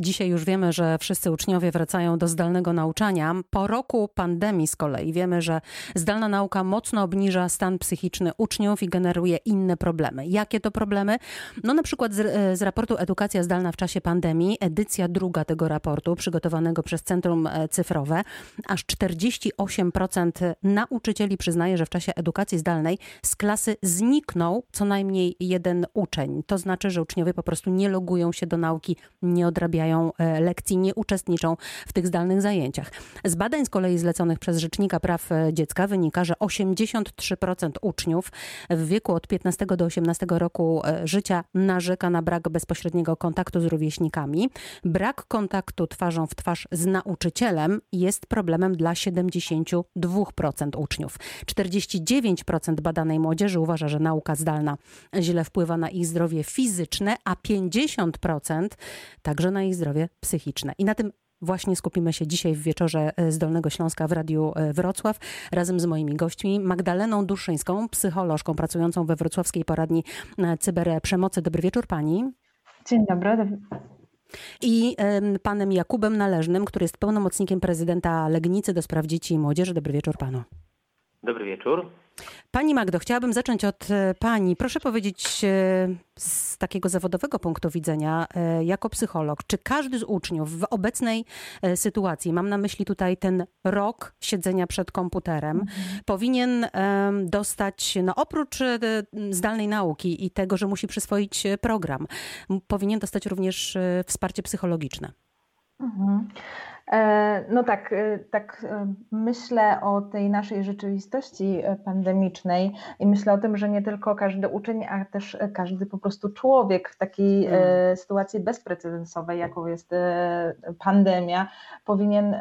Dzisiaj już wiemy, że wszyscy uczniowie wracają do zdalnego nauczania. Po roku pandemii z kolei wiemy, że zdalna nauka mocno obniża stan psychiczny uczniów i generuje inne problemy. Jakie to problemy? No na przykład z, z raportu Edukacja zdalna w czasie pandemii, edycja druga tego raportu przygotowanego przez Centrum e, Cyfrowe, aż 48% nauczycieli przyznaje, że w czasie edukacji zdalnej z klasy zniknął co najmniej jeden uczeń. To znaczy, że uczniowie po prostu nie logują się do nauki, nie odrabiają E, lekcji, nie uczestniczą w tych zdalnych zajęciach. Z badań z kolei zleconych przez Rzecznika Praw e, Dziecka wynika, że 83% uczniów w wieku od 15 do 18 roku e, życia narzeka na brak bezpośredniego kontaktu z rówieśnikami. Brak kontaktu twarzą w twarz z nauczycielem jest problemem dla 72% uczniów. 49% badanej młodzieży uważa, że nauka zdalna źle wpływa na ich zdrowie fizyczne, a 50% także na ich zdrowie psychiczne. I na tym Właśnie skupimy się dzisiaj w wieczorze e, z Dolnego Śląska w Radiu e, Wrocław razem z moimi gośćmi Magdaleną Duszyńską, psycholożką pracującą we wrocławskiej poradni e, cyberprzemocy. Dobry wieczór pani. Dzień dobry. I panem Jakubem Należnym, który jest pełnomocnikiem prezydenta Legnicy do spraw dzieci i młodzieży. Dobry wieczór panu. Dobry wieczór. Pani Magdo, chciałabym zacząć od e, Pani. Proszę powiedzieć e, z takiego zawodowego punktu widzenia, e, jako psycholog, czy każdy z uczniów w obecnej sytuacji, mam na myśli tutaj ten rok siedzenia przed komputerem, mhm. powinien dostać, no oprócz zdalnej nauki i tego, że musi przyswoić program, powinien dostać również wsparcie psychologiczne? Mhm. E, no tak, e, tak e, myślę o tej naszej rzeczywistości pandemicznej i myślę o tym, że nie tylko każdy uczeń, a też każdy po prostu człowiek w takiej hmm. sytuacji bezprecedensowej, jaką jest pandemia, powinien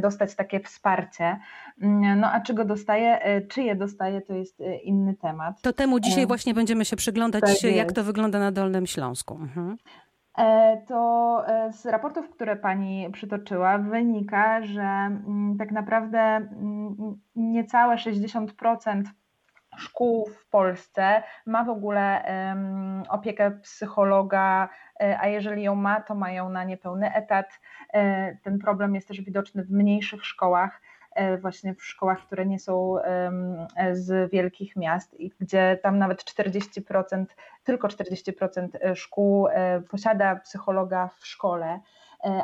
dostać takie wsparcie. Mm, no a czy go dostaje, czy je dostaje, to jest inny temat. To temu dzisiaj właśnie będziemy się przyglądać, tak jak to wygląda na Dolnym Śląsku. Mhm. E, to e, z raportów, które Pani przytoczyła, wynika, że mm, tak naprawdę mm, niecałe 60% szkół w Polsce ma w ogóle opiekę psychologa, e, a jeżeli ją ma, to mają na niepełny etat. Ten problem jest też widoczny w mniejszych szkołach. E, właśnie w szkołach, które nie są z wielkich miast i gdzie tam nawet 40%, tylko 40% e, szkół e, posiada psychologa w szkole.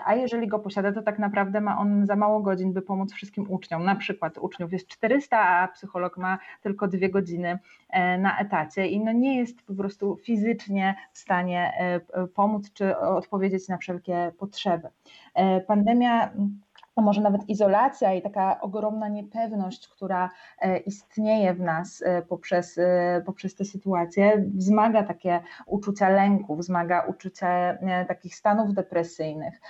A jeżeli go posiada, to tak naprawdę ma on za mało godzin, by pomóc wszystkim uczniom. Na przykład uczniów jest 400, a psycholog ma tylko dwie godziny na etacie i no nie jest po prostu fizycznie w stanie pomóc czy odpowiedzieć na wszelkie potrzeby. Pandemia a może nawet izolacja i taka ogromna niepewność, która e, istnieje w nas e, poprzez, e, poprzez tę sytuację, wzmaga takie uczucia lęku, wzmaga uczucie takich stanów depresyjnych,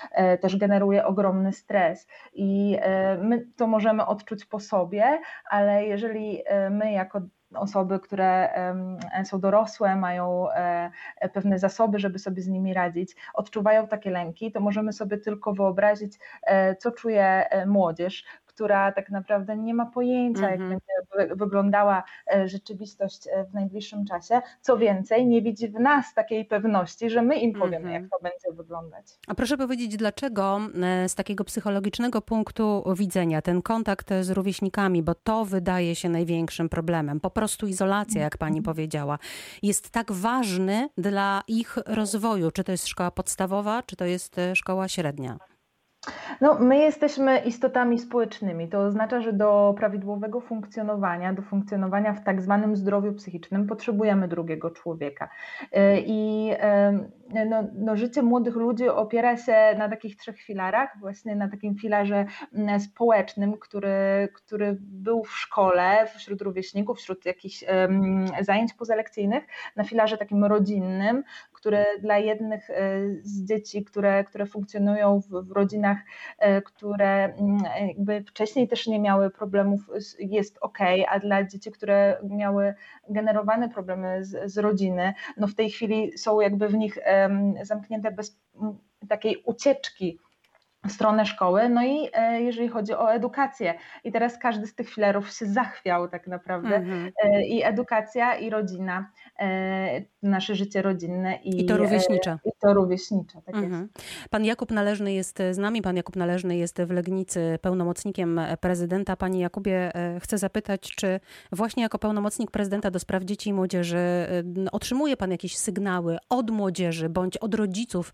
też generuje ogromny stres. I my to możemy odczuć po sobie, ale jeżeli my jako osoby, które są dorosłe, mają e, pewne zasoby, żeby sobie z nimi radzić, odczuwają takie lęki, to możemy sobie tylko wyobrazić, e, co czuje e, młodzież, która tak naprawdę nie ma pojęcia, jak mhm. będzie wyglądała e, rzeczywistość e, w najbliższym czasie. Co więcej, nie widzi w nas takiej pewności, że my im powiemy, jak mhm. to będzie wyglądać. A proszę powiedzieć, dlaczego e, z takiego psychologicznego punktu widzenia ten kontakt z rówieśnikami, bo to wydaje się największym problemem, po prostu izolacja, jak pani mhm. powiedziała, jest tak ważny dla ich rozwoju? Czy to jest szkoła podstawowa, czy to jest szkoła średnia? No, my jesteśmy istotami społecznymi. To oznacza, że do prawidłowego funkcjonowania, do funkcjonowania w tak zwanym zdrowiu psychicznym potrzebujemy drugiego człowieka. E, I no, no, życie młodych ludzi opiera się na takich trzech filarach, właśnie na takim filarze mm, społecznym, który, który był w szkole, wśród rówieśników, wśród jakichś zajęć pozalekcyjnych, na filarze takim rodzinnym, który dla jednych e, z dzieci, które, które funkcjonują w, w rodzinach, e, które mm, jakby wcześniej też nie miały problemów, jest ok, a dla dzieci, które miały generowane problemy z, z rodziny, no w tej chwili są jakby w nich zamknięte bez takiej ucieczki w stronę szkoły. No i e, jeżeli chodzi o edukację, i teraz każdy z tych filarów się zachwiał tak naprawdę. Mm -hmm. I edukacja, i rodzina. E, nasze życie rodzinne i, I to rówieśnicze. I to rówieśnicze, tak mhm. jest. Pan Jakub Należny jest z nami, pan Jakub Należny jest w Legnicy pełnomocnikiem prezydenta. Panie Jakubie, chcę zapytać, czy właśnie jako pełnomocnik prezydenta do spraw dzieci i młodzieży otrzymuje pan jakieś sygnały od młodzieży bądź od rodziców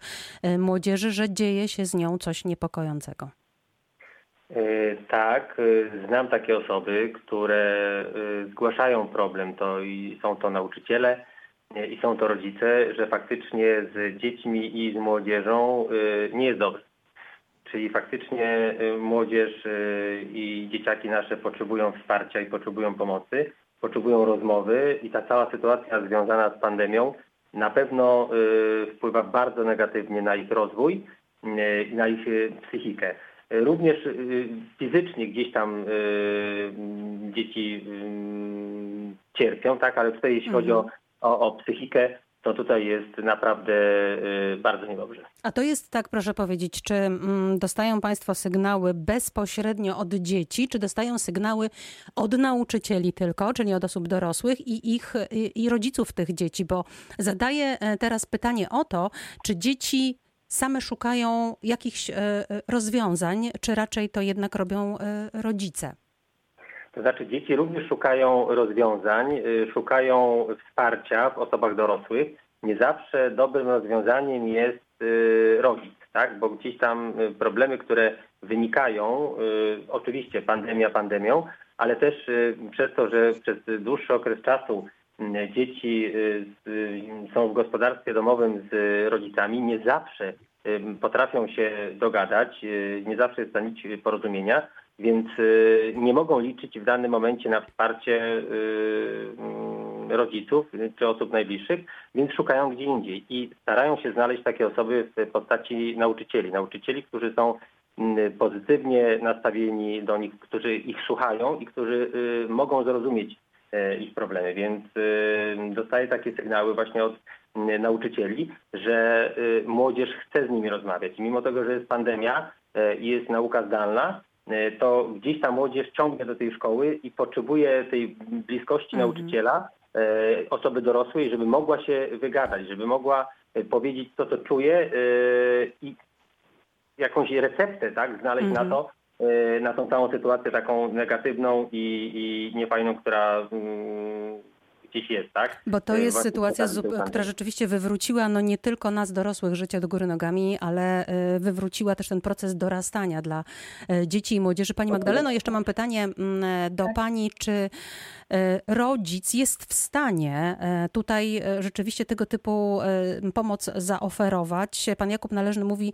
młodzieży, że dzieje się z nią coś niepokojącego? E, tak, e, znam takie osoby, które e, zgłaszają problem, to i są to nauczyciele i są to rodzice, że faktycznie z dziećmi i z młodzieżą nie jest dobrze. Czyli faktycznie młodzież i dzieciaki nasze potrzebują wsparcia i potrzebują pomocy, potrzebują rozmowy i ta cała sytuacja związana z pandemią na pewno wpływa bardzo negatywnie na ich rozwój i na ich psychikę. Również fizycznie gdzieś tam dzieci cierpią, tak, ale tutaj jeśli chodzi o, mhm. O, o psychikę, to tutaj jest naprawdę bardzo niedobrze. A to jest tak, proszę powiedzieć, czy mm, dostają Państwo sygnały bezpośrednio od dzieci, czy dostają sygnały od nauczycieli tylko, czyli od osób dorosłych i ich i rodziców tych dzieci? Bo zadaję e, teraz pytanie o to, czy dzieci same szukają jakichś e, e, rozwiązań, czy raczej to jednak robią rodzice? To znaczy dzieci również szukają rozwiązań, szukają wsparcia w osobach dorosłych. Nie zawsze dobrym rozwiązaniem jest rodzic, tak? bo gdzieś tam problemy, które wynikają, oczywiście pandemia pandemią, ale też przez to, że przez dłuższy okres czasu dzieci y, są w gospodarstwie domowym z rodzicami, nie zawsze potrafią się dogadać, y, nie zawsze jest nic porozumienia, więc y, nie mogą liczyć w danym momencie na wsparcie rodziców czy osób najbliższych, więc szukają gdzie indziej i starają się znaleźć takie osoby w postaci nauczycieli. Nauczycieli, którzy są pozytywnie nastawieni do nich, którzy ich słuchają i którzy mogą zrozumieć ich problemy. Więc dostaję takie sygnały właśnie od nauczycieli, że młodzież chce z nimi rozmawiać. Mimo tego, że jest pandemia i jest nauka zdalna, to gdzieś ta młodzież ciągnie do tej szkoły i potrzebuje tej bliskości mhm. nauczyciela, osoby dorosłej, żeby mogła się wygadać, żeby mogła powiedzieć, co to czuje i jakąś receptę tak, znaleźć mhm. na to, na tą całą sytuację taką negatywną i, i niefajną, która mm, gdzieś jest, tak? Bo to y, jest Właśnie sytuacja, która rzeczywiście wywróciła no nie tylko nas dorosłych życie do góry nogami, ale y, wywróciła też ten proces dorastania dla dzieci i młodzieży. Pani Magdaleno, jeszcze mam pytanie mm, do tak. Pani, czy rodzic jest w stanie tutaj rzeczywiście tego typu pomoc zaoferować. Pan Jakub Należny mówi,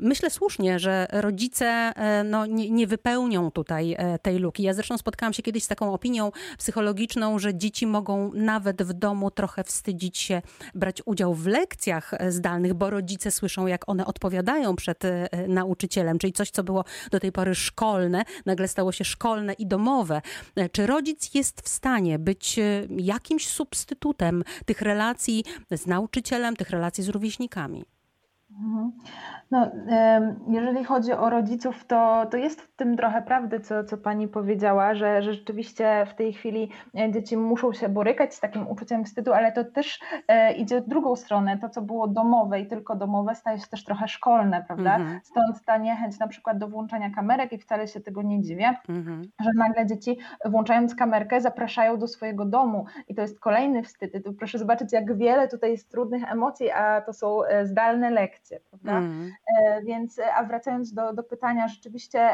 myślę słusznie, że rodzice no, nie, nie wypełnią tutaj tej luki. Ja zresztą spotkałam się kiedyś z taką opinią psychologiczną, że dzieci mogą nawet w domu trochę wstydzić się brać udział w lekcjach zdalnych, bo rodzice słyszą, jak one odpowiadają przed nauczycielem, czyli coś, co było do tej pory szkolne, nagle stało się szkolne i domowe. Czy rodzic jest w stanie być e, jakimś substytutem tych relacji z nauczycielem, tych relacji z rówieśnikami. Mhm. No, jeżeli chodzi o rodziców, to, to jest w tym trochę prawdy, co, co pani powiedziała, że, że rzeczywiście w tej chwili e, dzieci muszą się borykać z takim uczuciem wstydu, ale to też e, idzie w drugą stronę. To, co było domowe i tylko domowe, staje się też trochę szkolne, prawda? Mhm. Stąd ta niechęć na przykład do włączania kamerek i wcale się tego nie dziwię, mhm. że nagle dzieci włączając kamerkę zapraszają do swojego domu i to jest kolejny wstyd. proszę zobaczyć, jak wiele tutaj jest trudnych emocji, a to są e, zdalne lekcje, prawda? Mhm. E, więc, a wracając do, do pytania, rzeczywiście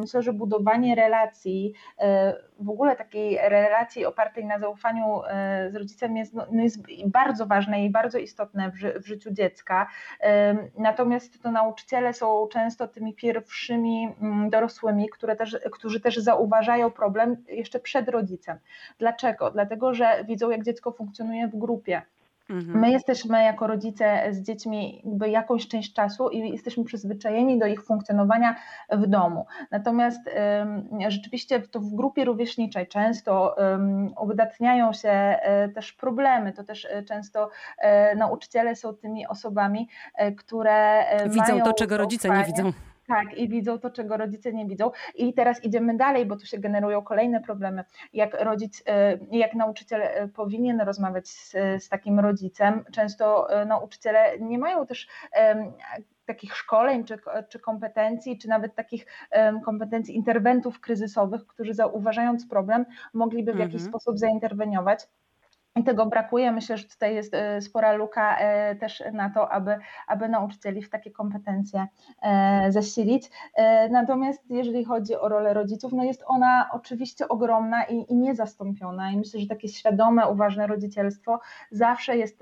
myślę, że budowanie relacji, e, w ogóle takiej relacji opartej na zaufaniu e, z rodzicem jest, no, no jest bardzo ważne i bardzo istotne w, ży, w życiu dziecka. Natomiast to nauczyciele są często tymi pierwszymi mm, dorosłymi, które też, którzy też zauważają problem jeszcze przed rodzicem. Dlaczego? Dlatego, że widzą, jak dziecko funkcjonuje w grupie Mhm. My jesteśmy jako rodzice z dziećmi jakby jakąś część czasu i jesteśmy przyzwyczajeni do ich funkcjonowania w domu. Natomiast rzeczywiście to w grupie rówieśniczej często uwydatniają się e, też problemy. To też e, często e, nauczyciele są tymi osobami, które widzą to, czego rodzice nie widzą. Tak, i widzą to, czego rodzice nie widzą. I teraz idziemy dalej, bo tu się generują kolejne problemy. Jak rodzic, e, jak nauczyciel e, powinien rozmawiać z, z takim rodzicem, często nauczyciele nie mają też takich szkoleń, czy, czy kompetencji, czy nawet takich kompetencji interwentów kryzysowych, którzy zauważając problem, mogliby w jakiś mhm. sposób zainterweniować. I tego brakuje. Myślę, że tutaj jest e, spora luka e, też na to, aby, aby nauczycieli w takie kompetencje e, zasilić. Natomiast jeżeli chodzi o rolę rodziców, no jest ona oczywiście ogromna i, i niezastąpiona. I myślę, że takie świadome, uważne rodzicielstwo zawsze jest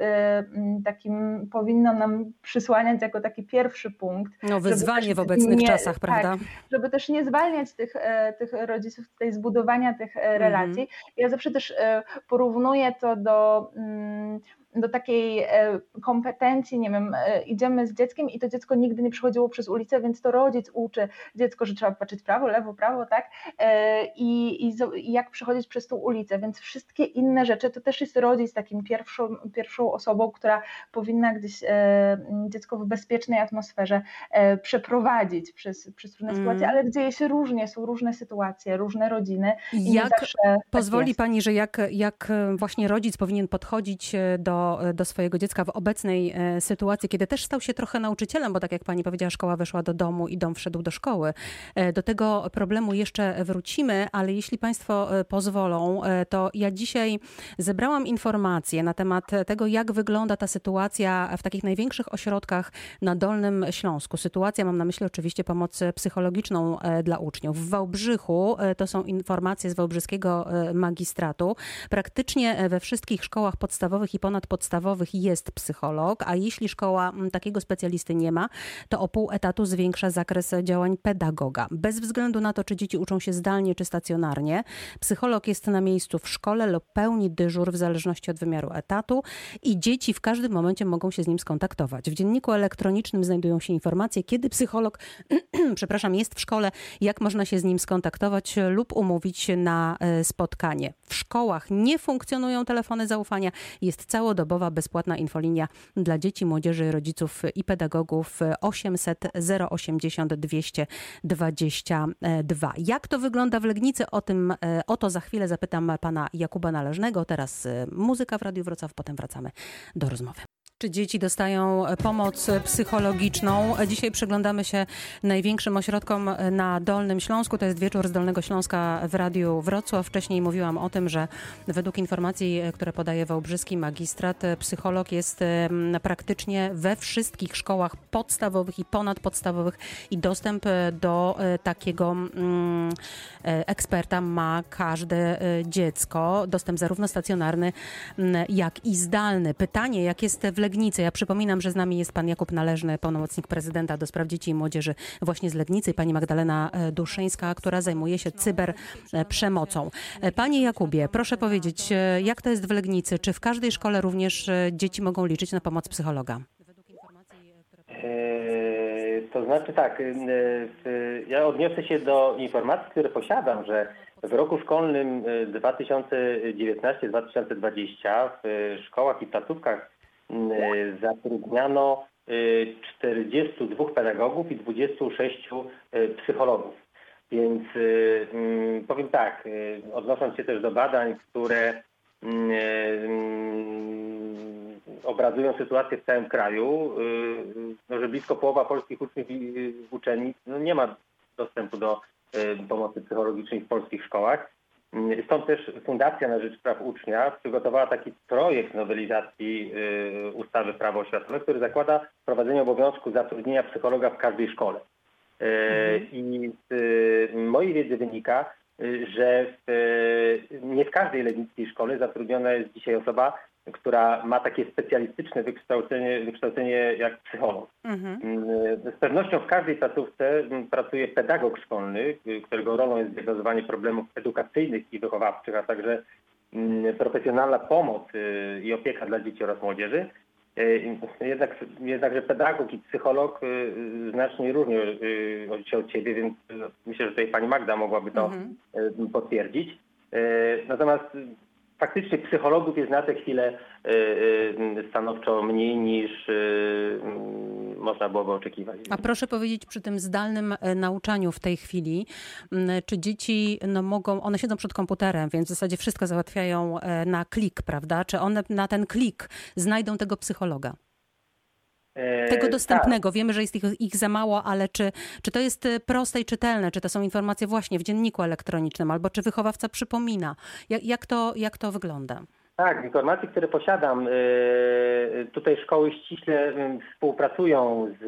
takim, powinno nam przysłaniać jako taki pierwszy punkt. No wyzwanie w obecnych nie, czasach, prawda? Tak, żeby też nie zwalniać tych, tych rodziców tutaj zbudowania tych relacji. Mhm. Ja zawsze też porównuję to do do takiej e, kompetencji, nie wiem, e, idziemy z dzieckiem i to dziecko nigdy nie przychodziło przez ulicę, więc to rodzic uczy dziecko, że trzeba patrzeć prawo, lewo, prawo, tak? E, I, i, i jak przechodzić przez tą ulicę, więc wszystkie inne rzeczy to też jest rodzic takim pierwszą, pierwszą osobą, która powinna gdzieś dziecko w bezpiecznej atmosferze przeprowadzić przez, przez trudne mm. sytuacje, ale dzieje się różnie, są różne sytuacje, różne rodziny. I jak tak pozwoli tak Pani, że jak, jak właśnie rodzic powinien podchodzić do do, swojego dziecka w obecnej e, sytuacji, kiedy też stał się trochę nauczycielem, bo tak jak pani powiedziała, szkoła weszła do domu i dom wszedł do szkoły. E, do tego problemu jeszcze wrócimy, ale jeśli państwo e, pozwolą, to ja dzisiaj zebrałam informacje na temat tego, jak wygląda ta sytuacja w takich największych ośrodkach na Dolnym Śląsku. Sytuacja, mam na myśli oczywiście pomoc psychologiczną dla uczniów. W Wałbrzychu, to są informacje z Wałbrzyskiego Magistratu, praktycznie we wszystkich szkołach podstawowych i ponad podstawowych jest psycholog, a jeśli szkoła mm, takiego specjalisty nie ma, to o pół etatu zwiększa zakres działań pedagoga. Bez względu na to, czy dzieci uczą się zdalnie czy stacjonarnie, psycholog jest na miejscu w szkole lub pełni dyżur w zależności od wymiaru etatu i dzieci w każdym momencie mogą się z nim skontaktować. W dzienniku elektronicznym znajdują się informacje, kiedy psycholog, przepraszam, jest w szkole, jak można się z nim skontaktować lub umówić na e, spotkanie. W szkołach nie funkcjonują telefony zaufania, jest całodobowy dobowa bezpłatna infolinia dla dzieci, młodzieży, rodziców i pedagogów 800 080 222. Jak to wygląda w Legnicy? O tym, e, o to za chwilę zapytam pana Jakuba Należnego. Teraz e, muzyka w Radiu Wrocław, potem wracamy do rozmowy. Czy dzieci dostają e, pomoc psychologiczną? Dzisiaj przyglądamy się największym ośrodkom e, na Dolnym Śląsku. To jest wieczór z Dolnego Śląska w Radiu Wrocław. Wcześniej mówiłam o tym, że według informacji, e, które podaje Wałbrzyski magistrat, psycholog jest praktycznie we wszystkich szkołach podstawowych i ponadpodstawowych i dostęp do takiego eksperta ma każde dziecko. Dostęp zarówno stacjonarny, jak i zdalny. Pytanie, jak jest w Legnicy. Ja przypominam, że z nami jest pan Jakub Należny, pełnomocnik prezydenta do spraw dzieci i młodzieży właśnie z Legnicy i pani Magdalena e, Duszyńska, która zajmuje się cyberprzemocą. E, panie Jakubie, proszę powiedzieć, e, jak to jest w Legnicy? Czy w każdej szkole również dzieci mogą liczyć na pomoc psychologa? To znaczy tak, ja odniosę się do informacji, które posiadam, że w roku szkolnym 2019-2020 w szkołach i placówkach zatrudniano 42 y, pedagogów i 26 y, psychologów. Więc mm, powiem tak, odnosząc się też do badań, które obrazują sytuację w całym kraju, no, że blisko połowa polskich uczniów i uczennic no, nie ma dostępu do pomocy psychologicznej w polskich szkołach. Stąd też Fundacja na Rzecz Praw Ucznia przygotowała taki projekt nowelizacji y, ustawy Prawo oświatowe, który zakłada wprowadzenie obowiązku zatrudnienia psychologa w każdej szkole. Y, mhm. I z y, mojej wiedzy wynika, że w, nie w każdej legnickiej szkole zatrudniona jest dzisiaj osoba, która ma takie specjalistyczne wykształcenie, wykształcenie jak psycholog. Mhm. Z pewnością w każdej placówce pracuje pedagog szkolny, którego rolą jest diagnozowanie problemów edukacyjnych i wychowawczych, a także profesjonalna pomoc y, i opieka dla dzieci oraz młodzieży. Y, jednak, jednakże pedagog i psycholog y, znacznie różnią się od siebie, więc myślę, że tutaj pani Magda mogłaby to mhm. potwierdzić. Natomiast faktycznie psychologów jest na tę chwilę stanowczo mniej niż można byłoby oczekiwać. A proszę powiedzieć przy tym zdalnym nauczaniu w tej chwili, czy dzieci no, mogą, one siedzą przed komputerem, więc w zasadzie wszystko załatwiają na klik, prawda? Czy one na ten klik znajdą tego psychologa? Tego dostępnego. Tak. Wiemy, że jest ich, ich, za mało, ale czy, czy to jest y, proste i czytelne? Czy to są informacje właśnie w dzienniku elektronicznym, albo czy wychowawca przypomina? Jak, jak, to, jak to wygląda? Tak, informacje, które posiadam, y, tutaj szkoły ściśle współpracują z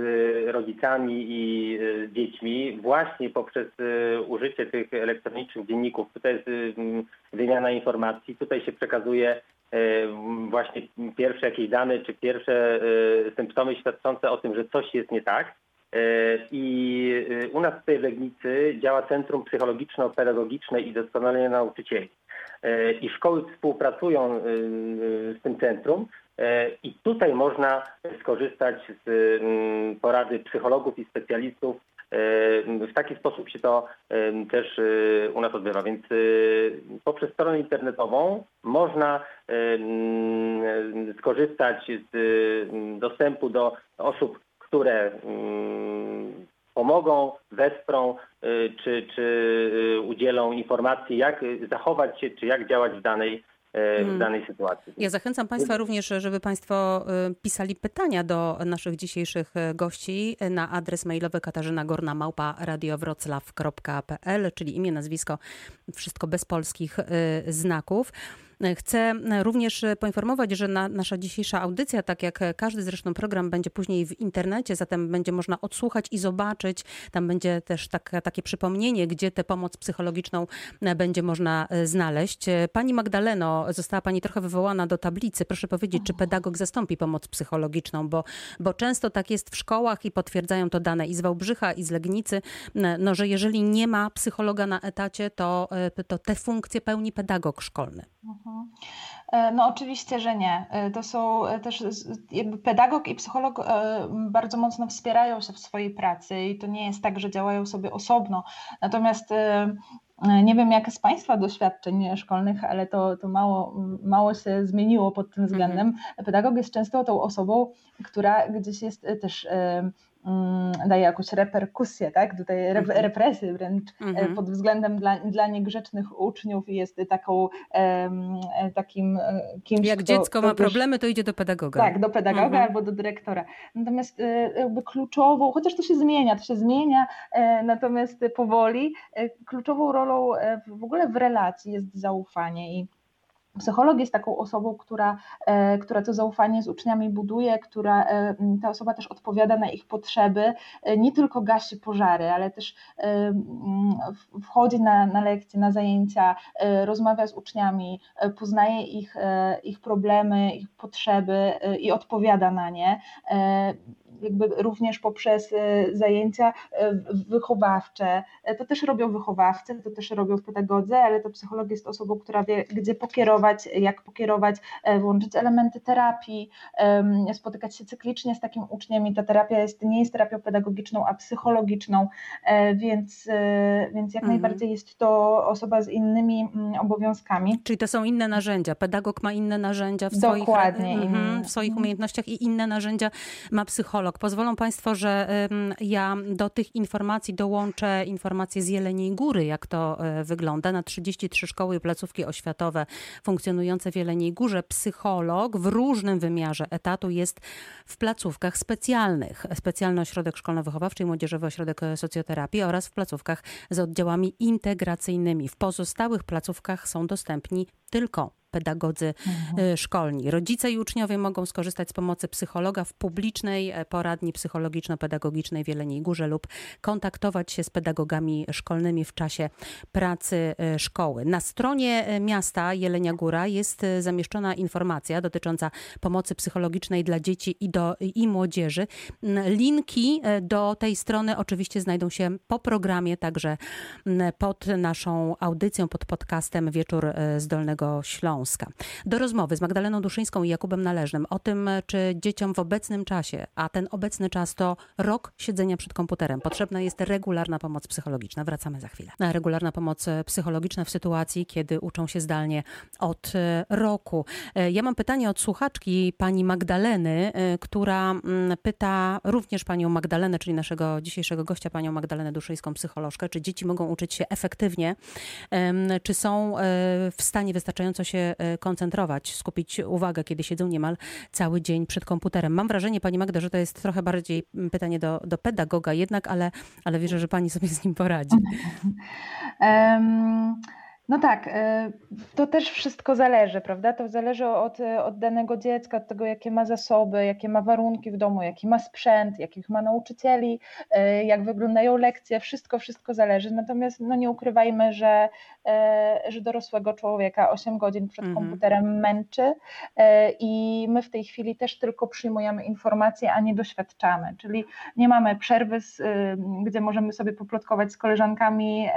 rodzicami i dziećmi właśnie poprzez użycie tych elektronicznych dzienników. Tutaj jest wymiana informacji, tutaj się przekazuje E, właśnie pierwsze jakieś dane czy pierwsze e, symptomy świadczące o tym, że coś jest nie tak. E, I u nas w Legnicy działa Centrum Psychologiczno-Pedagogiczne i Doskonalenia Nauczycieli. I szkoły współpracują z tym centrum i tutaj można skorzystać z porady psychologów i specjalistów w taki sposób się to też e, u nas odbywa. Więc e, poprzez stronę internetową można skorzystać z dostępu do osób, które pomogą, wesprą e, czy, czy udzielą informacji, jak zachować się, czy jak działać w danej w hmm. danej sytuacji. Ja zachęcam Państwa również, żeby Państwo y, pisali pytania do naszych dzisiejszych y, gości na adres mailowy katarzynagorna.małpa radiowroclaw.pl, czyli imię, nazwisko, wszystko bez polskich znaków. Chcę również poinformować, że na, nasza dzisiejsza audycja, tak jak każdy zresztą program, będzie później w internecie, zatem będzie można odsłuchać i zobaczyć. Tam będzie też tak, takie przypomnienie, gdzie tę pomoc psychologiczną będzie można e, znaleźć. Pani Magdaleno, została Pani trochę wywołana do tablicy. Proszę powiedzieć, czy pedagog zastąpi pomoc psychologiczną, bo, bo często tak jest w szkołach i potwierdzają to dane i z Wałbrzycha, i z Legnicy, no, że jeżeli nie ma psychologa na etacie, to, e, to te funkcje pełni pedagog szkolny. Mhm. E, no oczywiście, że nie. E, to są e, też jakby pedagog i psycholog bardzo mocno wspierają się w swojej pracy i to nie jest tak, że działają sobie osobno. Natomiast nie wiem, jak z Państwa doświadczeń szkolnych, ale to, to mało, mało się zmieniło pod tym względem. Mhm. Pedagog jest często tą osobą, która gdzieś jest też daje jakąś reperkusję, tak? Tutaj mhm. represję wręcz mm pod względem dla, dla niegrzecznych uczniów jest taką e, takim kimś, Jak kto, dziecko ma też, problemy, to idzie do pedagoga. Tak, do pedagoga mhm. albo do dyrektora. Natomiast jakby kluczową, chociaż to się zmienia, to się zmienia, natomiast powoli, kluczową rolą w ogóle w relacji jest zaufanie i Psycholog jest taką osobą, która, e, która to zaufanie z uczniami buduje, która e, ta osoba też odpowiada na ich potrzeby, e, nie tylko gasi pożary, ale też wchodzi na, na lekcje, na zajęcia, rozmawia z uczniami, poznaje ich, ich problemy, ich potrzeby i odpowiada na nie jakby również poprzez e, zajęcia e, wychowawcze. E, to też robią wychowawcy, to też robią pedagodzy, ale to psycholog jest osobą, która wie, gdzie pokierować, jak pokierować, włączyć elementy terapii, spotykać się cyklicznie z takim uczniem i ta terapia jest, nie jest terapią pedagogiczną, a psychologiczną, więc, więc jak mhm. najbardziej jest to osoba z innymi mm, obowiązkami. Czyli to są inne narzędzia. Pedagog ma inne narzędzia w Dokładnie, swoich, mhm, w swoich mhm. umiejętnościach i inne narzędzia ma psycholog. Pozwolą Państwo, że ja do tych informacji dołączę informacje z Jeleniej Góry, jak to e, wygląda. Na 33 szkoły i placówki oświatowe funkcjonujące w Jeleniej Górze psycholog w różnym wymiarze etatu jest w placówkach specjalnych. Specjalny ośrodek szkolno-wychowawczy i młodzieżowy ośrodek socjoterapii oraz w placówkach z oddziałami integracyjnymi. W pozostałych placówkach są dostępni tylko pedagodzy mhm. Y, szkolni. Rodzice i uczniowie mogą skorzystać z pomocy psychologa w publicznej e, poradni psychologiczno-pedagogicznej w Jeleniej Górze lub kontaktować się z pedagogami szkolnymi w czasie pracy e, szkoły. Na stronie e, miasta Jelenia Góra jest zamieszczona informacja dotycząca pomocy psychologicznej dla dzieci i, do, i młodzieży. Linki do tej strony oczywiście znajdą się po programie, także pod naszą audycją, pod podcastem Wieczór z Dolnego Śląska. Śląska. Do rozmowy z Magdaleną Duszyńską i Jakubem Należnym o tym, czy dzieciom w obecnym czasie, a ten obecny czas to rok siedzenia przed komputerem, potrzebna jest regularna pomoc psychologiczna. Wracamy za chwilę. Regularna pomoc psychologiczna w sytuacji, kiedy uczą się zdalnie od roku. Ja mam pytanie od słuchaczki pani Magdaleny, która mm, pyta również panią Magdalenę, czyli naszego dzisiejszego gościa, panią Magdalenę Duszyńską, psycholożkę, czy dzieci mogą uczyć się efektywnie, czy są e, w stanie wystarczająco się e, koncentrować, skupić uwagę, kiedy siedzą niemal cały dzień przed komputerem. Mam wrażenie, pani Magda, że to jest trochę bardziej pytanie do, do pedagoga jednak, ale, ale wierzę, że pani sobie z nim poradzi. Um... No tak, e, to też wszystko zależy, prawda? To zależy od, od danego dziecka, od tego, jakie ma zasoby, jakie ma warunki w domu, jaki ma sprzęt, jakich ma nauczycieli, e, jak wyglądają lekcje, wszystko, wszystko zależy. Natomiast no nie ukrywajmy, że, e, że dorosłego człowieka 8 godzin przed mhm. komputerem męczy i my w tej chwili też tylko przyjmujemy informacje, a nie doświadczamy, czyli nie mamy przerwy, gdzie możemy sobie poplotkować z koleżankami,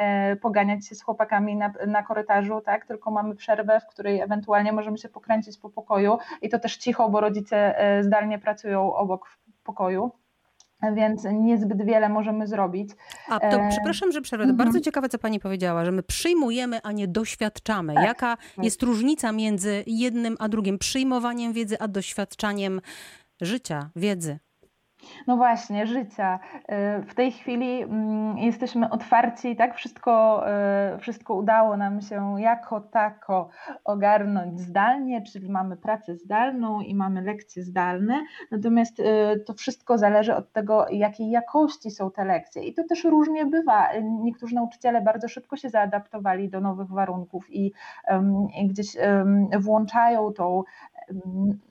poganiać się z chłopakami na, na na korytarzu, tak, tylko mamy przerwę, w której ewentualnie możemy się pokręcić po pokoju i to też cicho, bo rodzice e, zdalnie pracują obok w pokoju więc niezbyt wiele możemy zrobić. A to e... przepraszam, że przerwę. -hmm. Bardzo ciekawe, co pani powiedziała, że my przyjmujemy, a nie doświadczamy. Tak. Jaka tak. jest różnica między jednym a drugim? Przyjmowaniem wiedzy, a doświadczaniem życia, wiedzy. No właśnie, życia. Y, w tej chwili mm, jesteśmy otwarci, tak? Wszystko, y, wszystko udało nam się jako tako ogarnąć zdalnie, czyli mamy pracę zdalną i mamy lekcje zdalne, natomiast y, to wszystko zależy od tego, jakiej jakości są te lekcje. I to też różnie bywa. Niektórzy nauczyciele bardzo szybko się zaadaptowali do nowych warunków i, i gdzieś włączają tą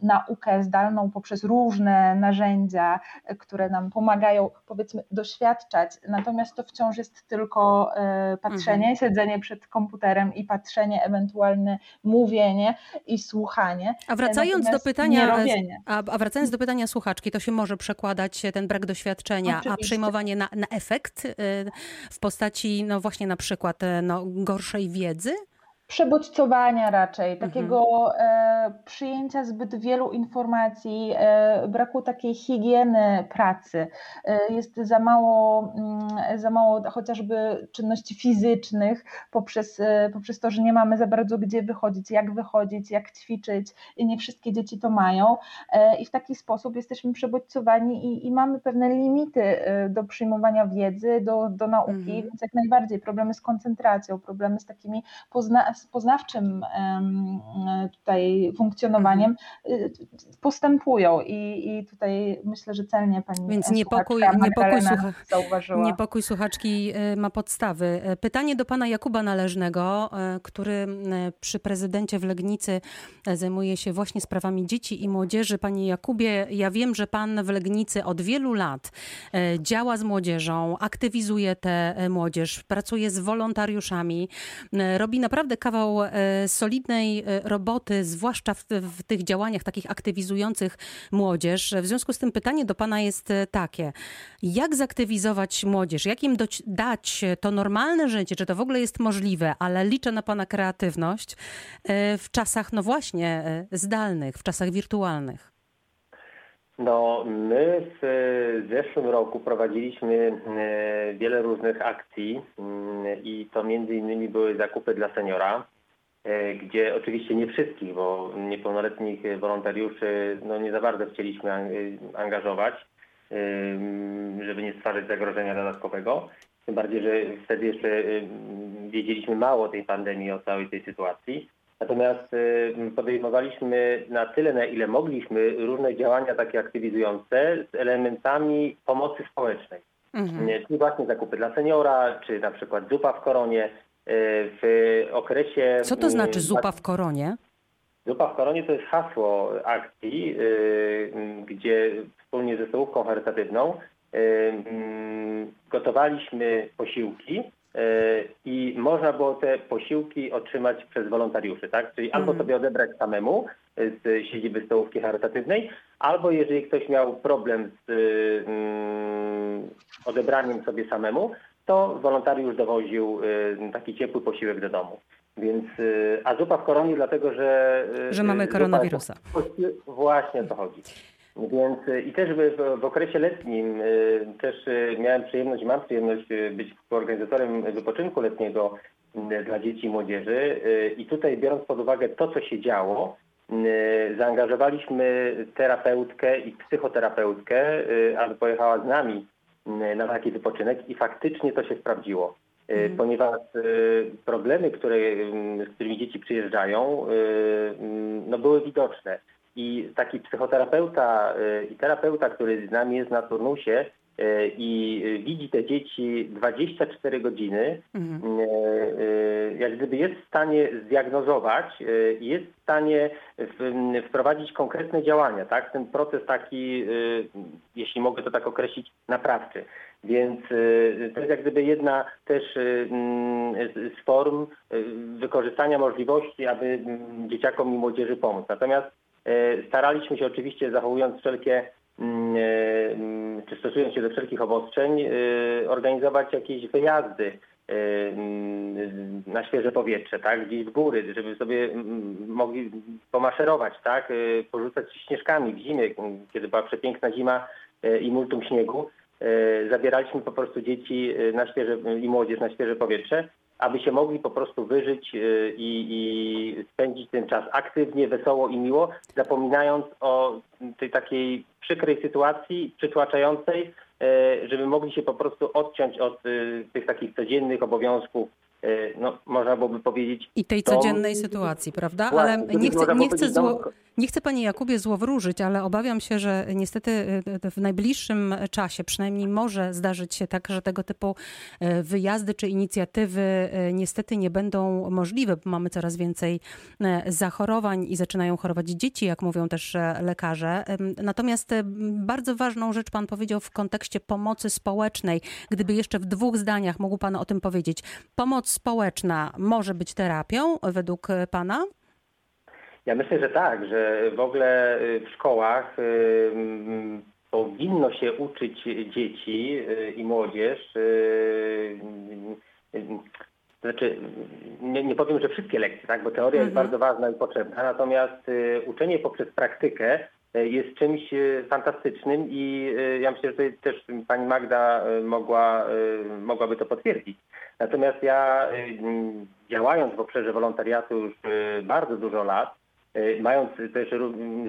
naukę zdalną poprzez różne narzędzia, które nam pomagają, powiedzmy, doświadczać, natomiast to wciąż jest tylko e, patrzenie, mhm. siedzenie przed komputerem i patrzenie, ewentualne mówienie i słuchanie. A wracając do pytania, a, a, wracając do pytania słuchaczki, to się może przekładać ten brak doświadczenia, Oczywiście. a przejmowanie na, na efekt e, w postaci, no właśnie na przykład e, no, gorszej wiedzy? Przebodźcowania raczej, mhm. takiego e, przyjęcia zbyt wielu informacji, e, braku takiej higieny pracy. E, jest za mało, mm, za mało chociażby czynności fizycznych poprzez, e, poprzez to, że nie mamy za bardzo gdzie wychodzić, jak wychodzić, jak ćwiczyć i nie wszystkie dzieci to mają e, i w taki sposób jesteśmy przebodźcowani i, i mamy pewne limity e, do przyjmowania wiedzy, do, do nauki, mhm. więc jak najbardziej problemy z koncentracją, problemy z takimi pozna z poznawczym tutaj funkcjonowaniem y, postępują i, i tutaj myślę, że celnie pani Więc niepokój, niepokój, słucha zauważyła. niepokój słuchaczki y, ma podstawy. Y, pytanie do pana Jakuba Należnego, który przy prezydencie w Legnicy zajmuje się właśnie sprawami dzieci i młodzieży. Panie Jakubie, ja wiem, że pan w Legnicy od wielu lat działa z młodzieżą, aktywizuje tę młodzież, pracuje z wolontariuszami, robi naprawdę kawał e, solidnej e, roboty, zwłaszcza w, w, tych działaniach takich aktywizujących młodzież. W związku z tym pytanie do Pana jest e, takie. Jak zaktywizować młodzież? Jak im dać to normalne życie? Czy to w ogóle jest możliwe? Ale liczę na Pana kreatywność w czasach, no właśnie, zdalnych, w czasach wirtualnych. No, my w zeszłym roku prowadziliśmy wiele różnych akcji mm, i to między innymi były zakupy dla seniora. E, gdzie oczywiście nie wszystkich, bo niepełnoletnich wolontariuszy no nie za bardzo chcieliśmy angażować, żeby nie stwarzać zagrożenia dodatkowego. Tym bardziej, że wtedy jeszcze wiedzieliśmy mało o tej pandemii, o całej tej sytuacji. Natomiast podejmowaliśmy na tyle, na ile mogliśmy, różne działania takie aktywizujące z elementami pomocy społecznej. Mhm. Czyli właśnie zakupy dla seniora, czy na przykład zupa w koronie, w okresie... Co to znaczy zupa w koronie? Zupa w koronie to jest hasło akcji, y, gdzie wspólnie ze stołówką charytatywną y, gotowaliśmy posiłki y, i można było te posiłki otrzymać przez wolontariuszy, tak? Czyli albo mhm. sobie odebrać samemu z siedziby stołówki charytatywnej, albo jeżeli ktoś miał problem z mm, odebraniem sobie samemu, to wolontariusz dowoził taki ciepły posiłek do domu. Więc, a zupa w koronie dlatego, że... Że mamy koronawirusa. Właśnie o to chodzi. Więc i też w, w, okresie letnim też miałem przyjemność, mam przyjemność być organizatorem wypoczynku letniego dla dzieci i młodzieży. I tutaj biorąc pod uwagę to, co się działo, zaangażowaliśmy terapeutkę i psychoterapeutkę, aby pojechała z nami na taki wypoczynek i faktycznie to się sprawdziło. Mm. Ponieważ problemy, które, z którymi dzieci przyjeżdżają, no były widoczne. I taki psychoterapeuta i terapeuta, który z nami jest na turnusie, E, i widzi te dzieci 24 godziny, mhm. Jak gdyby jest w stanie zdiagnozować i jest w stanie wprowadzić konkretne działania, tak? Ten proces taki, jeśli mogę to tak określić, naprawczy. Więc to jest jak gdyby jedna też z form wykorzystania możliwości, aby dzieciakom i młodzieży pomóc. Natomiast staraliśmy się oczywiście, zachowując wszelkie Mm, e, mm, czy stosując się do wszelkich obostrzeń, e, organizować jakieś wyjazdy e, mm, na świeże powietrze, tak, gdzieś w góry, żeby sobie mogli pomaszerować, tak, porzucać śnieżkami w zimie, kiedy była przepiękna zima i multum śniegu. Zabieraliśmy po prostu dzieci na świeże, i młodzież na świeże powietrze aby się mogli po prostu wyżyć y, i, i, spędzić ten czas aktywnie, wesoło i miło, zapominając o tej takiej przykrej sytuacji, przytłaczającej, y, żeby mogli się po prostu odciąć od y, tych takich codziennych obowiązków no, można byłoby powiedzieć. I tej codziennej sytuacji, prawda? Ale nie chcę, nie chcę zło, nie chcę Panie Jakubie złowróżyć, ale obawiam się, że niestety y, w najbliższym czasie przynajmniej może zdarzyć się tak, że tego typu y, wyjazdy czy inicjatywy y, niestety nie będą możliwe, bo mamy coraz więcej zachorowań i zaczynają chorować dzieci, jak mówią też lekarze. Natomiast bardzo ważną rzecz Pan powiedział w kontekście pomocy społecznej. Gdyby jeszcze w dwóch zdaniach mógł Pan o tym powiedzieć. Pomoc społeczna może być terapią według Pana? Ja myślę, że tak, że w ogóle y, w szkołach y, mm, powinno się uczyć dzieci y, i młodzież. Znaczy, nie, nie powiem, że wszystkie lekcje, tak, bo teoria mhm. jest bardzo ważna i potrzebna, natomiast uczenie poprzez praktykę jest czymś fantastycznym i ja myślę, że też pani Magda mogła, mogłaby to potwierdzić. Natomiast ja działając w obszarze wolontariatu już bardzo dużo lat, E, mając też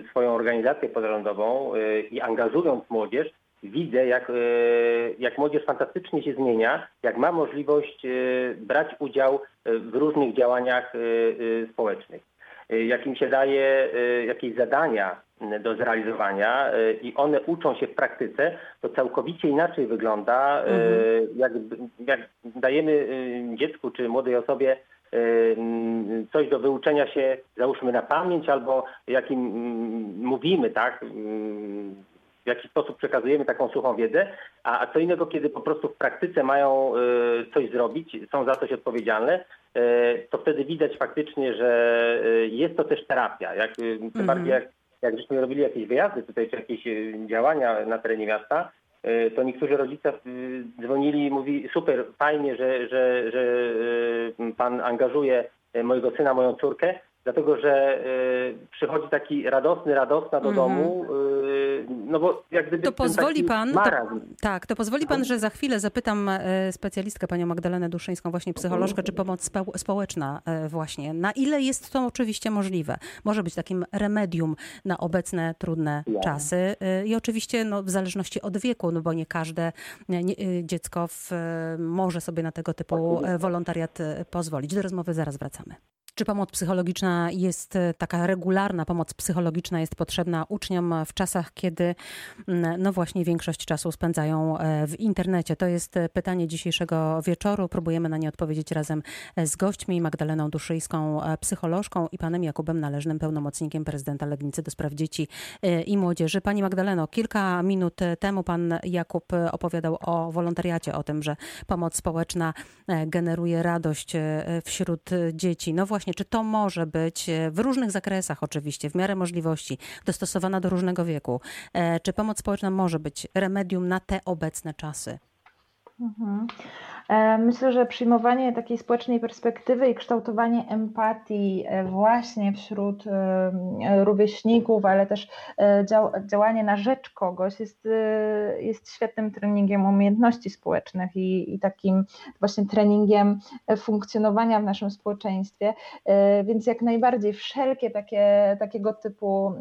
swoją organizację pozarządową e, i angażując młodzież, widzę, jak, e, jak młodzież fantastycznie się zmienia, jak ma możliwość brać udział w różnych działaniach społecznych. Jak im się daje jakieś zadania do zrealizowania i one uczą się w praktyce, to całkowicie inaczej wygląda, mhm. jak, jak dajemy dziecku czy młodej osobie coś do wyuczenia się, załóżmy na pamięć, albo jakim mówimy, tak, w jaki sposób przekazujemy taką suchą wiedzę, a, a co innego, kiedy po prostu w praktyce mają y, coś zrobić, są za coś odpowiedzialne, y, to wtedy widać faktycznie, że y, jest to też terapia. Jak, tym mm -hmm. bardziej jak, jak żeśmy robili jakieś wyjazdy tutaj, czy jakieś działania na terenie miasta, E, to niektórzy rodzice e, dzwonili i mówi super, fajnie, że, że, że e, pan angażuje mojego syna, moją córkę, dlatego że przychodzi taki radosny, radosna do mm -hmm. domu, no bo jak gdyby to pozwoli pan, to, tak, to pozwoli pan, że za chwilę zapytam specjalistkę, panią Magdalenę Duszyńską, właśnie psycholożkę, czy pomoc społeczna właśnie, na ile jest to oczywiście możliwe. Może być takim remedium na obecne trudne ja. czasy i oczywiście no, w zależności od wieku, no bo nie każde nie, dziecko w, może sobie na tego typu wolontariat pozwolić. Do rozmowy zaraz wracamy. Czy pomoc psychologiczna jest e, taka regularna, pomoc psychologiczna jest potrzebna uczniom w czasach, kiedy mm, no właśnie większość czasu spędzają e, w internecie? To jest e, pytanie dzisiejszego wieczoru. Próbujemy na nie odpowiedzieć razem z gośćmi Magdaleną Duszyjską, psycholożką i panem Jakubem Należnym, pełnomocnikiem prezydenta Legnicy do spraw dzieci i młodzieży. Pani Magdaleno, kilka minut temu pan Jakub opowiadał o wolontariacie, o tym, że pomoc społeczna generuje radość wśród dzieci. No właśnie właśnie, czy to może być e, w różnych zakresach oczywiście, w miarę możliwości, dostosowana do różnego wieku? E, czy pomoc społeczna może być remedium na te obecne czasy? Mhm. E, myślę, że przyjmowanie takiej społecznej perspektywy i kształtowanie empatii e, właśnie wśród e, rówieśników, ale też działanie na rzecz kogoś jest, jest świetnym treningiem umiejętności społecznych i, i takim właśnie treningiem funkcjonowania w naszym społeczeństwie. Więc jak najbardziej wszelkie takie, takiego typu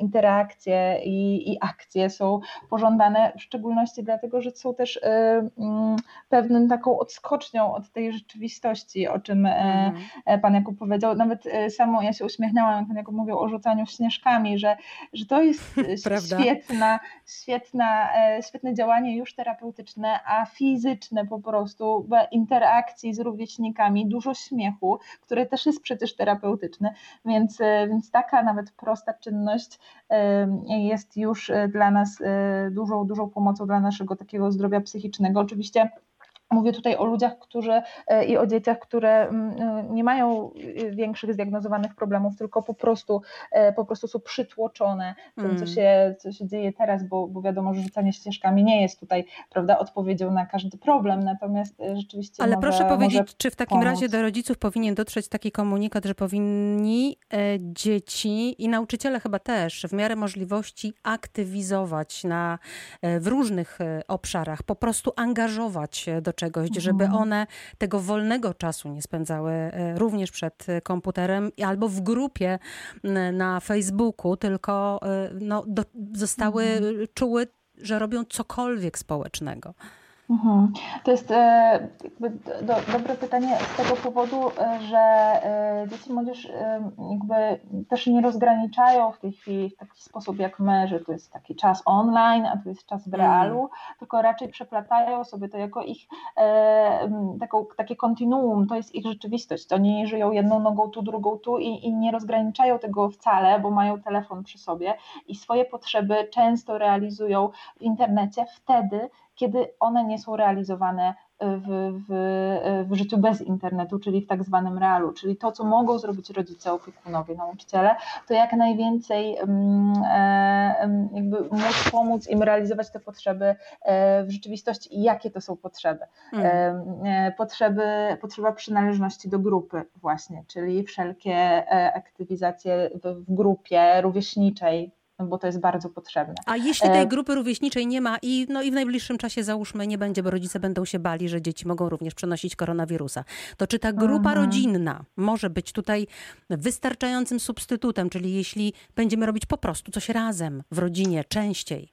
interakcje i, i akcje są pożądane, w szczególności dlatego, że są też mm, pewnym takim taką odskocznią od tej rzeczywistości, o czym e, mhm. E, Pan Jakub powiedział. Nawet e, samo ja się uśmiechnęłam, jak Pan Jakub mówił o rzucaniu śnieżkami, że, że to jest świetna, świetna, świetne działanie już terapeutyczne, a fizyczne po prostu, interakcji z rówieśnikami, dużo śmiechu, które też jest przecież terapeutyczne, więc, więc taka nawet prosta czynność jest już dla nas dużą, dużą pomocą dla naszego takiego zdrowia psychicznego. Oczywiście Mówię tutaj o ludziach, którzy e, i o dzieciach, które mm, e, nie mają e, większych zdiagnozowanych problemów, tylko po prostu, po prostu są przytłoczone tym, co, mm. się, co się dzieje teraz, bo, bo wiadomo, że rzucanie ścieżkami nie jest tutaj prawda, odpowiedzią na każdy problem, natomiast rzeczywiście. Ale może, proszę powiedzieć, czy w takim pomóc. razie do rodziców powinien dotrzeć taki komunikat, że powinni dzieci i nauczyciele chyba też w miarę możliwości aktywizować na, w różnych obszarach, po prostu angażować do czegoś, mhm. żeby one tego wolnego czasu nie spędzały e, również przed komputerem albo w grupie na Facebooku, tylko e, no, do, zostały, mhm. czuły, że robią cokolwiek społecznego. Mhm. To jest e, do, dobre pytanie z tego powodu, e, że e, dzieci i młodzież jakby też nie rozgraniczają w tej chwili w taki sposób jak my, że to jest taki czas online, a to jest czas w realu, mm. tylko raczej przeplatają sobie to jako ich taką, takie kontinuum, to jest ich rzeczywistość. Oni żyją jedną nogą tu, drugą tu i, i nie rozgraniczają tego wcale, bo mają telefon przy sobie i swoje potrzeby często realizują w internecie wtedy, kiedy one nie są realizowane w, w, w życiu bez internetu, czyli w tak zwanym realu, czyli to, co mogą zrobić rodzice, opiekunowie, nauczyciele, to jak najwięcej mm, e, jakby móc pomóc im realizować te potrzeby e, w rzeczywistości i jakie to są potrzeby. Mm. Potrzeby, potrzeba przynależności do grupy właśnie, czyli wszelkie aktywizacje w, w grupie rówieśniczej, bo to jest bardzo potrzebne. A jeśli tej e, grupy rówieśniczej nie ma i, no i w najbliższym czasie załóżmy nie będzie, bo rodzice będą się bali, że dzieci mogą również przenosić koronawirusa, to czy ta grupa mhm. rodzinna może być tutaj wystarczającym substytutem, czyli jeśli będziemy robić po prostu coś razem w rodzinie częściej?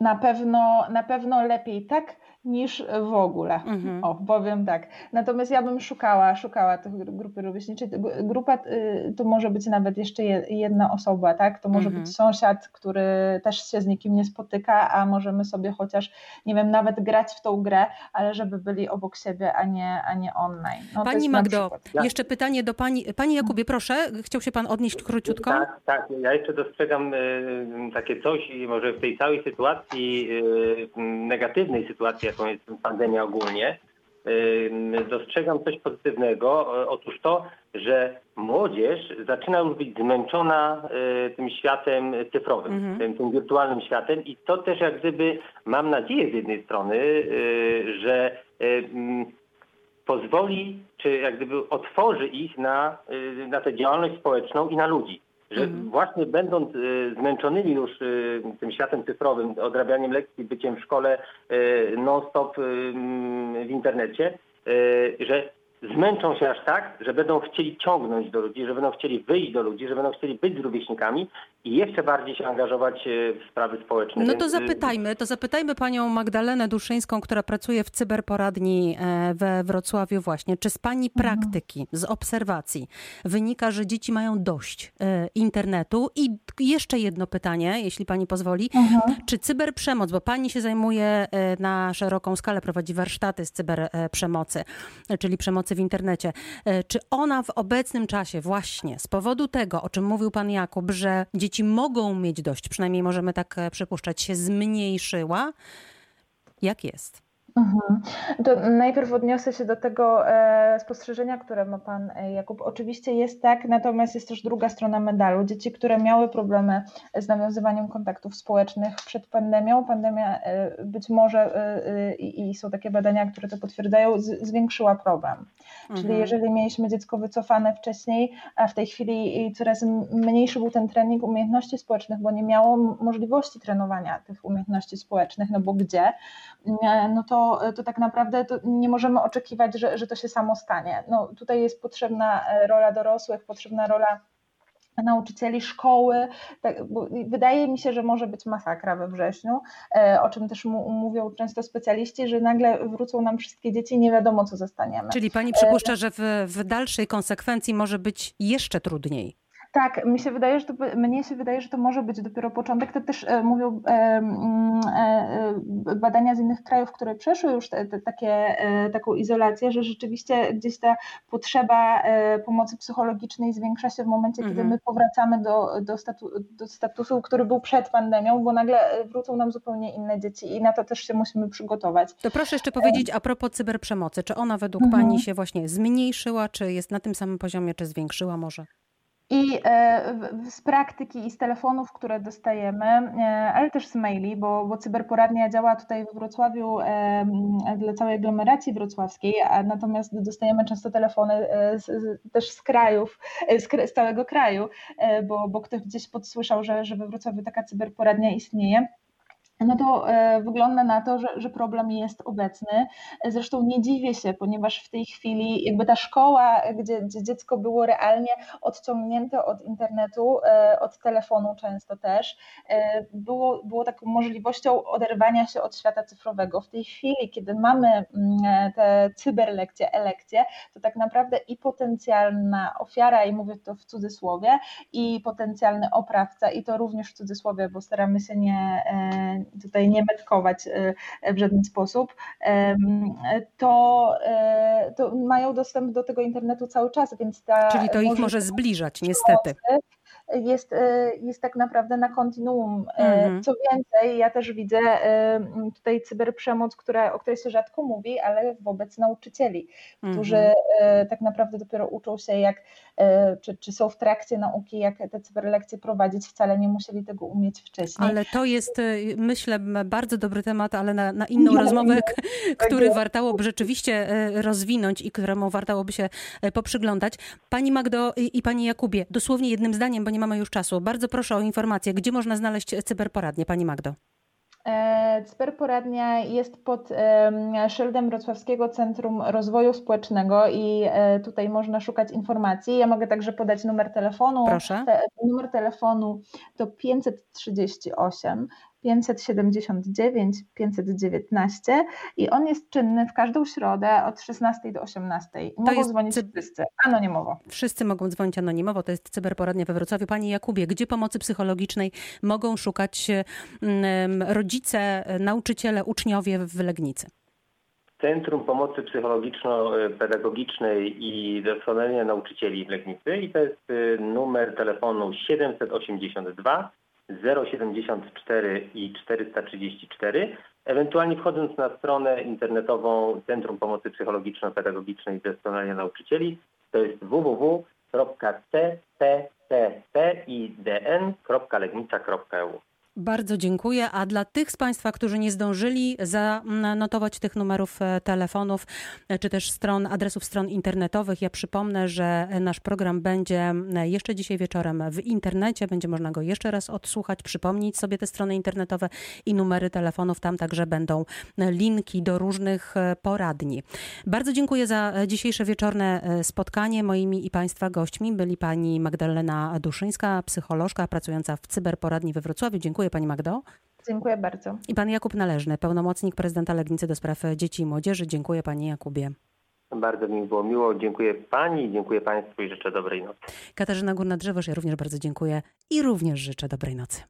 Na pewno, na pewno lepiej tak, niż w ogóle. Mhm. O, powiem tak. Natomiast ja bym szukała, szukała tych grupy rówieśniczej. Grupa y, to może być nawet jeszcze jedna osoba, tak? To może mhm. być sąsiad, który też się z nikim nie spotyka, a możemy sobie chociaż, nie wiem, nawet grać w tą grę, ale żeby byli obok siebie, a nie, a nie online. No, pani Magdo, jeszcze pytanie do pani. Pani Jakubie, proszę, chciał się pan odnieść króciutko? Tak, tak. Ja jeszcze dostrzegam y, takie coś, może w tej całej sytuacji, y, negatywnej sytuacji, jaką jest pandemia ogólnie, dostrzegam coś pozytywnego. Otóż to, że młodzież zaczyna już być zmęczona y, tym światem cyfrowym, mhm. tym, tym, wirtualnym światem i to też jak gdyby mam nadzieję z jednej strony, y, że y, pozwoli, czy jak gdyby otworzy ich na, na tę działalność społeczną i na ludzi że mhm. właśnie będąc y, zmęczonymi już y, tym światem cyfrowym, odrabianiem lekcji, byciem w szkole y, non-stop w internecie, że zmęczą się aż tak, że będą chcieli ciągnąć do ludzi, że będą chcieli wyjść do ludzi, że będą chcieli być z rówieśnikami i jeszcze bardziej się angażować e, w sprawy społeczne. No to Więc... zapytajmy, to zapytajmy panią Magdalenę Duszyńską, która pracuje w cyberporadni e, we Wrocławiu właśnie. Czy z pani mhm. praktyki, z obserwacji wynika, że dzieci mają dość e, internetu? I jeszcze jedno pytanie, jeśli pani pozwoli. Mhm. Czy cyberprzemoc, bo pani się zajmuje na szeroką skalę, prowadzi warsztaty z cyberprzemocy, czyli przemocy przemocy w internecie. E, czy ona w obecnym czasie właśnie z powodu tego, o czym mówił pan Jakub, że dzieci mogą mieć dość, przynajmniej możemy tak e, przypuszczać, się zmniejszyła? Jak jest? Mhm. To najpierw odniosę się do tego e, spostrzeżenia, które ma Pan e, Jakub. Oczywiście jest tak, natomiast jest też druga strona medalu. Dzieci, które miały problemy z nawiązywaniem kontaktów społecznych przed pandemią, pandemia e, być może i są takie badania, które to potwierdzają, zwiększyła problem. Mhm. Czyli jeżeli mieliśmy dziecko wycofane wcześniej, a w tej chwili coraz mniejszy był ten trening umiejętności społecznych, bo nie miało możliwości trenowania tych umiejętności społecznych, no bo gdzie, no to to, tak naprawdę to nie możemy oczekiwać, że, że to się samo stanie. No, tutaj jest potrzebna e, rola dorosłych, potrzebna rola nauczycieli szkoły. Tak, wydaje mi się, że może być masakra we wrześniu, e, o czym też mówią często specjaliści, że nagle wrócą nam wszystkie dzieci i nie wiadomo, co zostaniemy. Czyli pani przypuszcza, e, że w, w dalszej konsekwencji może być jeszcze trudniej. Tak, mi się wydaje, że to, mnie się wydaje, że to może być dopiero początek. To też e, mówią e, mm, e, badania z innych krajów, które przeszły już te, te, takie, taką izolację, że rzeczywiście gdzieś ta potrzeba pomocy psychologicznej zwiększa się w momencie, mhm. kiedy my powracamy do, do, statu, do statusu, który był przed pandemią, bo nagle wrócą nam zupełnie inne dzieci i na to też się musimy przygotować. To proszę jeszcze powiedzieć a propos cyberprzemocy. Czy ona według mhm. Pani się właśnie zmniejszyła, czy jest na tym samym poziomie, czy zwiększyła może? I e, z praktyki i z telefonów, które dostajemy, e, ale też z maili, bo, bo cyberporadnia działa tutaj w Wrocławiu dla całej aglomeracji wrocławskiej, a natomiast dostajemy często telefony e, z, też z krajów, z, z całego kraju, bo, bo ktoś gdzieś podsłyszał, że, że we Wrocławiu taka cyberporadnia istnieje no to e, wygląda na to, że, że, problem jest obecny. Zresztą nie dziwię się, ponieważ w tej chwili jakby ta szkoła, gdzie, gdzie dziecko było realnie odciągnięte od internetu, e, od telefonu często też, e, było, było taką możliwością oderwania się od świata cyfrowego. W tej chwili, kiedy mamy mm, te cyberlekcje, elekcje, to tak naprawdę i potencjalna ofiara, i mówię to w cudzysłowie, i potencjalny oprawca, i to również w cudzysłowie, bo staramy się nie tutaj nie metkować y, w żaden sposób, to, e, to mają dostęp do tego internetu cały czas, więc ta. Czyli to ich może zbliżać, niestety jest, e, jest tak naprawdę na kontinuum. E, mhm. Co więcej, ja też widzę e, tutaj cyberprzemoc, która, o której się rzadko mówi, ale wobec nauczycieli, którzy mhm. tak naprawdę dopiero uczą się, jak, czy, czy są w trakcie nauki, jak te cyberlekcje prowadzić, wcale nie musieli tego umieć wcześniej. Ale to jest, myślę, bardzo dobry temat, ale na, na inną rozmowę, tak który wartałoby rzeczywiście rozwinąć i któremu wartałoby się poprzyglądać. Pani Magdo i Pani Jakubie, dosłownie jednym zdaniem, bo nie mamy już czasu. Bardzo proszę o informację, gdzie można znaleźć cyberporadnię, Pani Magdo? E, cyberporadnia jest pod szyldem Wrocławskiego Centrum Rozwoju Społecznego i e, tutaj można szukać informacji. Ja mogę także podać numer telefonu. Proszę. numer telefonu to 538 579 519 i on jest czynny w każdą środę od 16 do 18. mogą jest dzwonić cy... wszyscy, anonimowo. Wszyscy mogą dzwonić anonimowo, to jest cyberporadnia we Wrocławiu. Panie Jakubie, gdzie pomocy psychologicznej mogą szukać rodzice, nauczyciele, uczniowie w Legnicy? Centrum Pomocy Psychologiczno-Pedagogicznej i Doskonalenia Nauczycieli w Legnicy i to jest y, numer telefonu 782 074 i 434. Ewentualnie wchodząc na stronę internetową Centrum Pomocy Psychologiczno-Pedagogicznej i Doskonalenia Nauczycieli, to jest www.cppidn.legnica.eu. Bardzo dziękuję. A dla tych z Państwa, którzy nie zdążyli zanotować tych numerów e, telefonów e, czy też stron, adresów stron internetowych, ja przypomnę, że nasz program będzie jeszcze dzisiaj wieczorem w internecie. Będzie można go jeszcze raz odsłuchać, przypomnieć sobie te strony internetowe i numery telefonów. Tam także będą linki do różnych e, poradni. Bardzo dziękuję za dzisiejsze wieczorne spotkanie. Moimi i Państwa gośćmi byli pani Magdalena Duszyńska, psycholożka pracująca w cyberporadni we Wrocławiu. Dziękuję Dziękuję Pani Magdo. Dziękuję bardzo. I Pan Jakub Należny, pełnomocnik prezydenta Legnicy do spraw dzieci i młodzieży. Dziękuję Panie Jakubie. Bardzo mi było miło. Dziękuję Pani, dziękuję Państwu i życzę dobrej nocy. Katarzyna Górna-Drzewosz, ja również bardzo dziękuję i również życzę dobrej nocy.